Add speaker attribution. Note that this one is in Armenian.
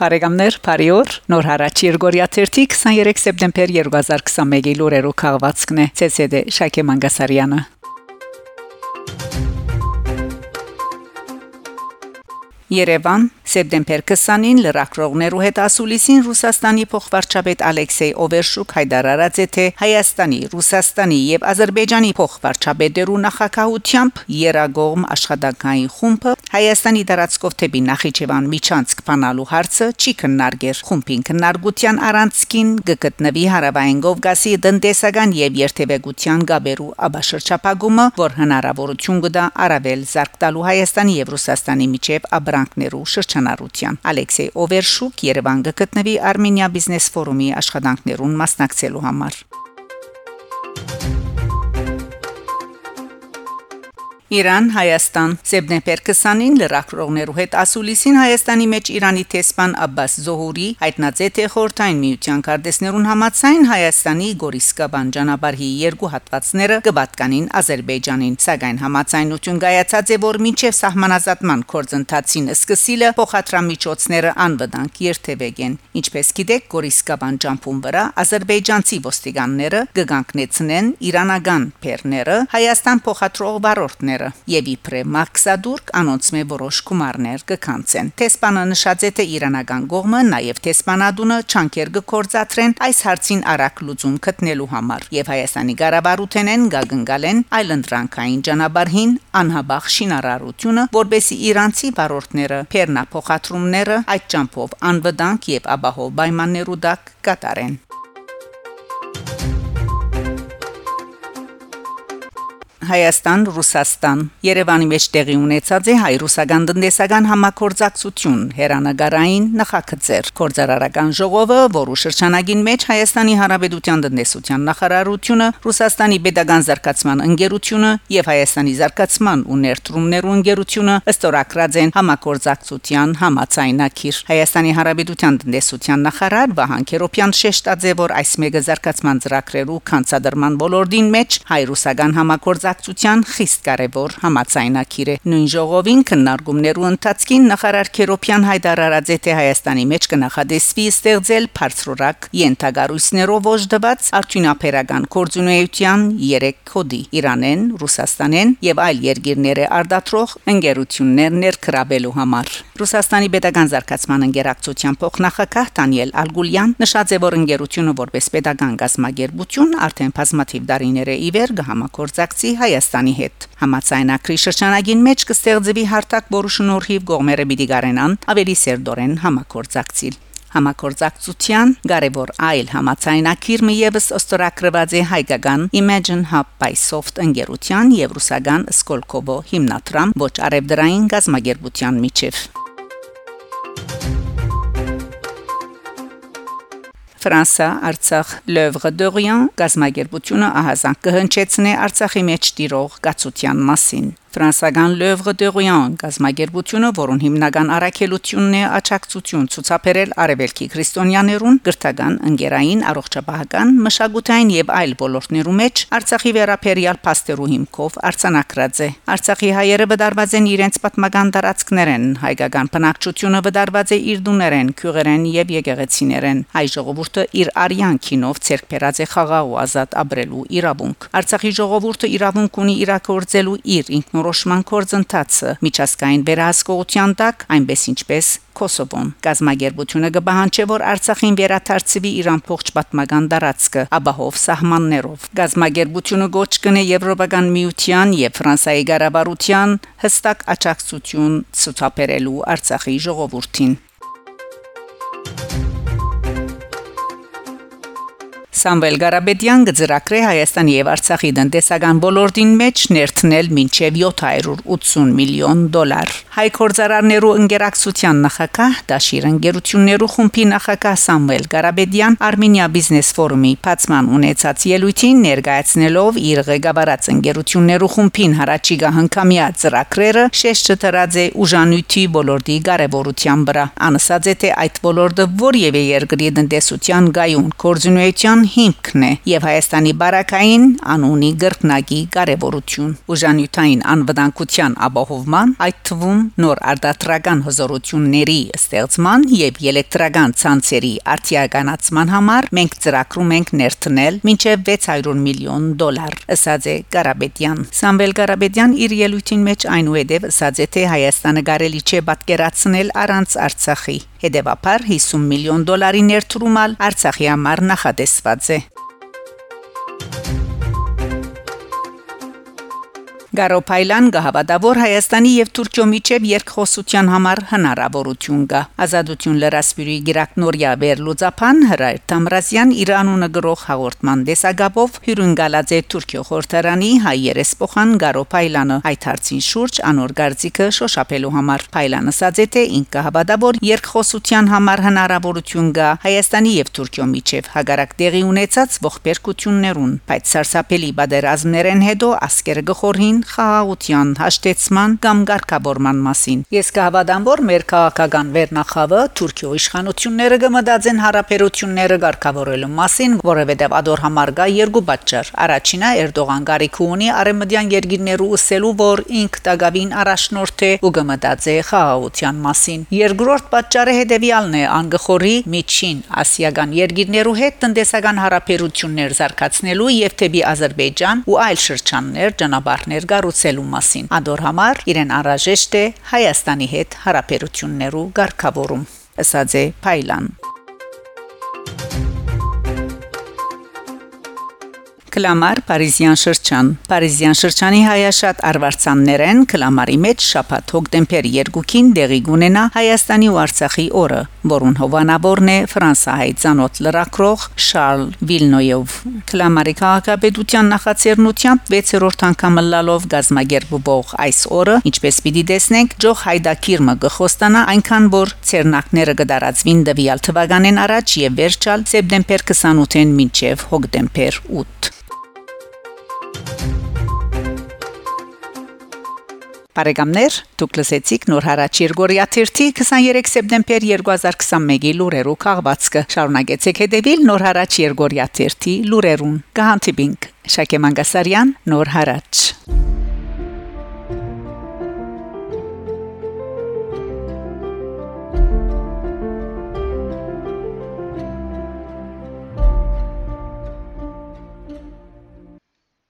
Speaker 1: Բարեկամներ, բարի օր։ Նոր հարաճ Երգորիա 23 սեպտեմբեր 2021-ի լուրերով քաղվածքն է ՑՍԴ Շակե Մանգասարյանը։ Երևան Սեպտեմբեր 20-ին լրակրողներու հետ ասուլիսին Ռուսաստանի փոխվարչապետ Ալեքսեյ Օվերշուկ հայտարարած է թե Հայաստանի, Ռուսաստանի եւ Ադրբեջանի փոխվարչապետերու նախակահությամբ Երագողմ աշխատանքային խումբը Հայաստանի դարածքով թեպի Նախիջևան միջանցք բանալու հարցը չի քննարկեր։ Խումբին քննարկության առանցքին գտնվի հարավային Կովկասի տնտեսական եւ երթևեկության գաբերու աբաշրջապագումը, որ հնարավորություն կտա արավել զարգ տալու Հայաստանի եւ Ռուսաստանի միջև աբրանքներու շրջան շրջանառության Ալեքսեյ Օվերշուկ Երևան գտնվի Արմենիա բիզնես ֆորումի աշխատանքներուն մասնակցելու համար Իրան Հայաստան սեպտեմբեր 20-ին լրակրողներու հետ ասուլիսին Հայաստանի մեջ Իրանի տեսփան Աբբաս Զոհուրի հայտնած է թե խորթային միության կարդեսներուն համացայն Հայաստանի Գորիսկաբան ճանապարհի երկու հատվածները կբատկանին Ադրբեջանին սակայն համացայնություն գայացած է որ մինչև սահմանազատման կորձընթացին սկսիլը փոխադրամիջոցները անվտանգ երթևեկեն ինչպես գիտեք Գորիսկաբան ճամփուն վրա ադրբեջանցի ոստիկանները կգանքնեցնեն իրանական փերները Հայաստան փոխադրող վարորդները գումարները եւ իբրե մաքսադուրկ անոնցմե որոշ գումարներ կքանցեն տեսփանը նշած է թե իրանական կողմը նաեւ տեսփանադունը չանկեր կկործածրեն այս հարցին արագ լուծում գտնելու համար եւ Հայաստանի Ղարաբաղութենեն գագնգալեն այլընտրանքային ճանապարհին անհաբախ շինարարությունը որբեսի իրանցի վարորդները փերնա փոխադրումները այդ ճամփով անվտանգ եւ ապահով պայմաններու դակ կատարեն Հայաստան Ռուսաստան Երևանի մեջ տեղի ունեցած է հայ-ռուսական տնտեսական համակորձակցություն հերանագարային նախագծեր կորձարարական ժողովը որու շրջանագին մեջ Հայաստանի Հանրապետության տնտեսության նախարարությունը Ռուսաստանի pedagogan զարգացման ընկերությունը եւ Հայաստանի զարգացման ու ներդրումներու ընկերությունը ըստորակրած են համակորձակցության համացայնակիր Հայաստանի Հանրապետության տնտեսության նախարար Վահան Քերոպյան շեշտաձե որ այս մեգա զարգացման ծրագրերու կանցադրման ոլորտին մեջ հայ-ռուսական համակորձակ բանակցության խիստ կարևոր համացայնակիր է։ Նույն ժողովին քննարկումներու ընթացքին նախարար Քերոփյան հայտարարած է թե Հայաստանի մեջ կնախադեсվի ստեղծել բարձրորակ յենթագարույցներով ոժդված արդյունաբերական կորձունեության 3 կոդի՝ Իրանեն, Ռուսաստանեն եւ այլ երկիրները արդատրող ընկերություններ ներկրաբելու համար։ Ռուսաստանի pedagogan զարգացման ընկերակցության փոխնախագահ Դանիել Ալգուլյան նշած է որ ընկերությունը որպես pedagogan գազམ་ագերբություն արդեն բազմաթիվ դարիներ է իվեր կհամակորձակցի Հայաստանի հետ։ Համացայնակրի շրջանագին մեջ կստեղծվի հարթակ, որը շնորհիվ կողմերը պիտի գարենան ավելի սերդորեն համակորձակցիլ համակորձակցության կարևոր այլ համացայնակիրը եւս օստորակրված է հայկական Imagine Hub by Soft ընկերության եւ ռուսական Skolkovo հիմնադրամ ոչ արևդրային գազམ་ագերբության միջև Ֆրանսա Արցախ Լևրը դորիան գազམ་ագերբությունը ահազանգ կհնչեցնե Արցախի մեջ տիրող գացության մասին Ֆրանսական Լևրը դերոյան գազམ་ագերբությունը, որոնց հիմնական առաքելությունն է աճակցություն ցուցաբերել արևելքի քրիստոնյաներուն, գրթական, ընկերային, առողջապահական, մշակութային եւ այլ ոլորտներու մեջ Արցախի վերապերյալ փաստերու հիմքով արցանակրած է։ Արցախի հայերը վդարված են իրենց պատմական տարածքներեն, հայկական բնակչությունը վդարված է իր դուներեն, քյուղերեն եւ եկեղեցիներեն։ Հայ ժողովուրդը իր արյան քինով ցերկբերած է խաղաղ ու ազատ ապրելու իրավունք։ Արցախի ժողովուրդը իրավունք ունի իրակորձելու իր ինքն ինքնորոշման կորձընթացը միջազգային վերահսկողության տակ, այնպես ինչպես Կոսովոն գազམ་ագերբությունը կբահանջի որ Արցախին վերաթարցվի Իրան փողջ պատմական դարածքը աբահով սահմաններով գազམ་ագերբությունը գոչ կնե Եվրոպական միության եւ Ֆրանսիայի ղարաբարության հստակ աճակցություն ցուցաբերելու Արցախի ժողովրդին Սամվել Ղարաբեդյան գծրակրե Հայաստանի եւ Արցախի տնտեսական ոլորտին մեջ ներթնել մինչև 780 միլիոն դոլար։ Հայ կորզարարներու ընկերակցության նախակահ Դաշիր ընկերություններու խումբի նախակահ Սամվել Ղարաբեդյան Արմենիա բիզնես ֆորումի բացման ունեցած ելույթին ներկայացնելով իր ղեկավարած ընկերություններու խումբին հարաճիգա հնկամիա ծրագրերը շեշտ չտրած է ուժանույթի ոլորտի կարևորության վրա։ Անսած է թե այդ ոլորտը որևէ երկրի տնտեսության գայուն կորզունեության հիմքն է եւ Հայաստանի բարակային անունի գրկնագի կարեւորություն ուժանյութային անվտանգության ապահովման այդ թվում նոր արտադրական հզորությունների ստեղծման եւ էլեկտրական ցանցերի արտիականացման համար մենք ծրագրում ենք ներդնել մինչեւ 600 միլիոն դոլար ըսած է Ղարաբեդյան Սամվել Ղարաբեդյան իր ելույթին մեջ այնուհետև ըսած է թե Հայաստանը կարելի չէ պատկերացնել առանց Արցախի Հետևաբար 50 միլիոն դոլարի ներդրումալ Արցախի համար նախատեսված է Գարոփայլան գահավատա որ Հայաստանի եւ Թուրքիո միջև երկխոսության համար հնարավորություն կա։ Ազատություն լրասպիրի Գիրակնորիա Բերլուզապան հրայր Թամրազյան Իրանունը գրող հաղորդման դեսագաբով հյուրն գալած է Թուրքիո խորհրդարանի հայ երեսփոխան Գարոփայլանը այդ հարցին շուրջ անոր գարձիկը շոշափելու համար Փայլանը ասաց է թե ինք գահավատա որ երկխոսության համար հնարավորություն կա Հայաստանի եւ Թուրքիո միջև հագարակ տեղի ունեցած ողբերգություններուն, բայց սարսափելի բادرազմներեն հետո ասկեր գխորին խաղաղության հաշտեցման կամ ղեկավարման մասին։ Ես կհավատամ, որ մեր քաղաքական վերնախավը Թուրքիո իշխանությունները կմտածեն հարաբերությունները ղեկավարելու մասին, որովհետև ադոր համար կա երկու պատճառ։ Առաջինը Էրդողան գարիք ունի արեմդյան երկիրներու ուսելու, որ ինք տագավին առաջնորդ է ու կմտածե խաղաղության մասին։ Երկրորդ պատճառը հետևյալն է՝ անգխորի միջին ասիական երկիրներու հետ տնտեսական հարաբերություններ զարգացնելու եւ թեպի Ադրբեջան ու այլ շրջաններ ճանապարհներ կառուցելու մասին։ Ադոր համար իրեն անհրաժեշտ է Հայաստանի հետ հարաբերություններու ղեկավարում, ասաց է Փայլան։ Կլամար Փարիզյան շրջան Փարիզյան շրջանի հայաշատ արվարձաններեն կլամարի մեջ շաբաթ հոկտեմբեր 2-ին դեղի կունենա Հայաստանի ու Արցախի օրը որուն հովանավորն է Ֆրանսահայ ցանոթ լրակրող Շարլ Վիլնոյով կլամարի քաղաքապետության նախաձեռնությամբ 6-րդ անգամ լալով գազմագերբող այս օրը ինչպես պիտի տեսնենք Ջոխ Հայդակիրմը գխոստանա այնքան որ ցերնակները կդարածվին դվյալ թվականեն առաջ եւ վերջալ սեպտեմբեր 28-ին մինչեւ հոկտեմբեր 8 Բարեկամներ, դուք լսեցիք նոր հարաճ Երգորիա 23 սեպտեմբեր 2021-ի լուրերով քաղվածքը։ Շարունակեցեք հետևել նոր հարաճ Երգորիա 3 լուրերուն։ Կհանդիպինք Շակե Մանգասարյան, նոր հարաճ։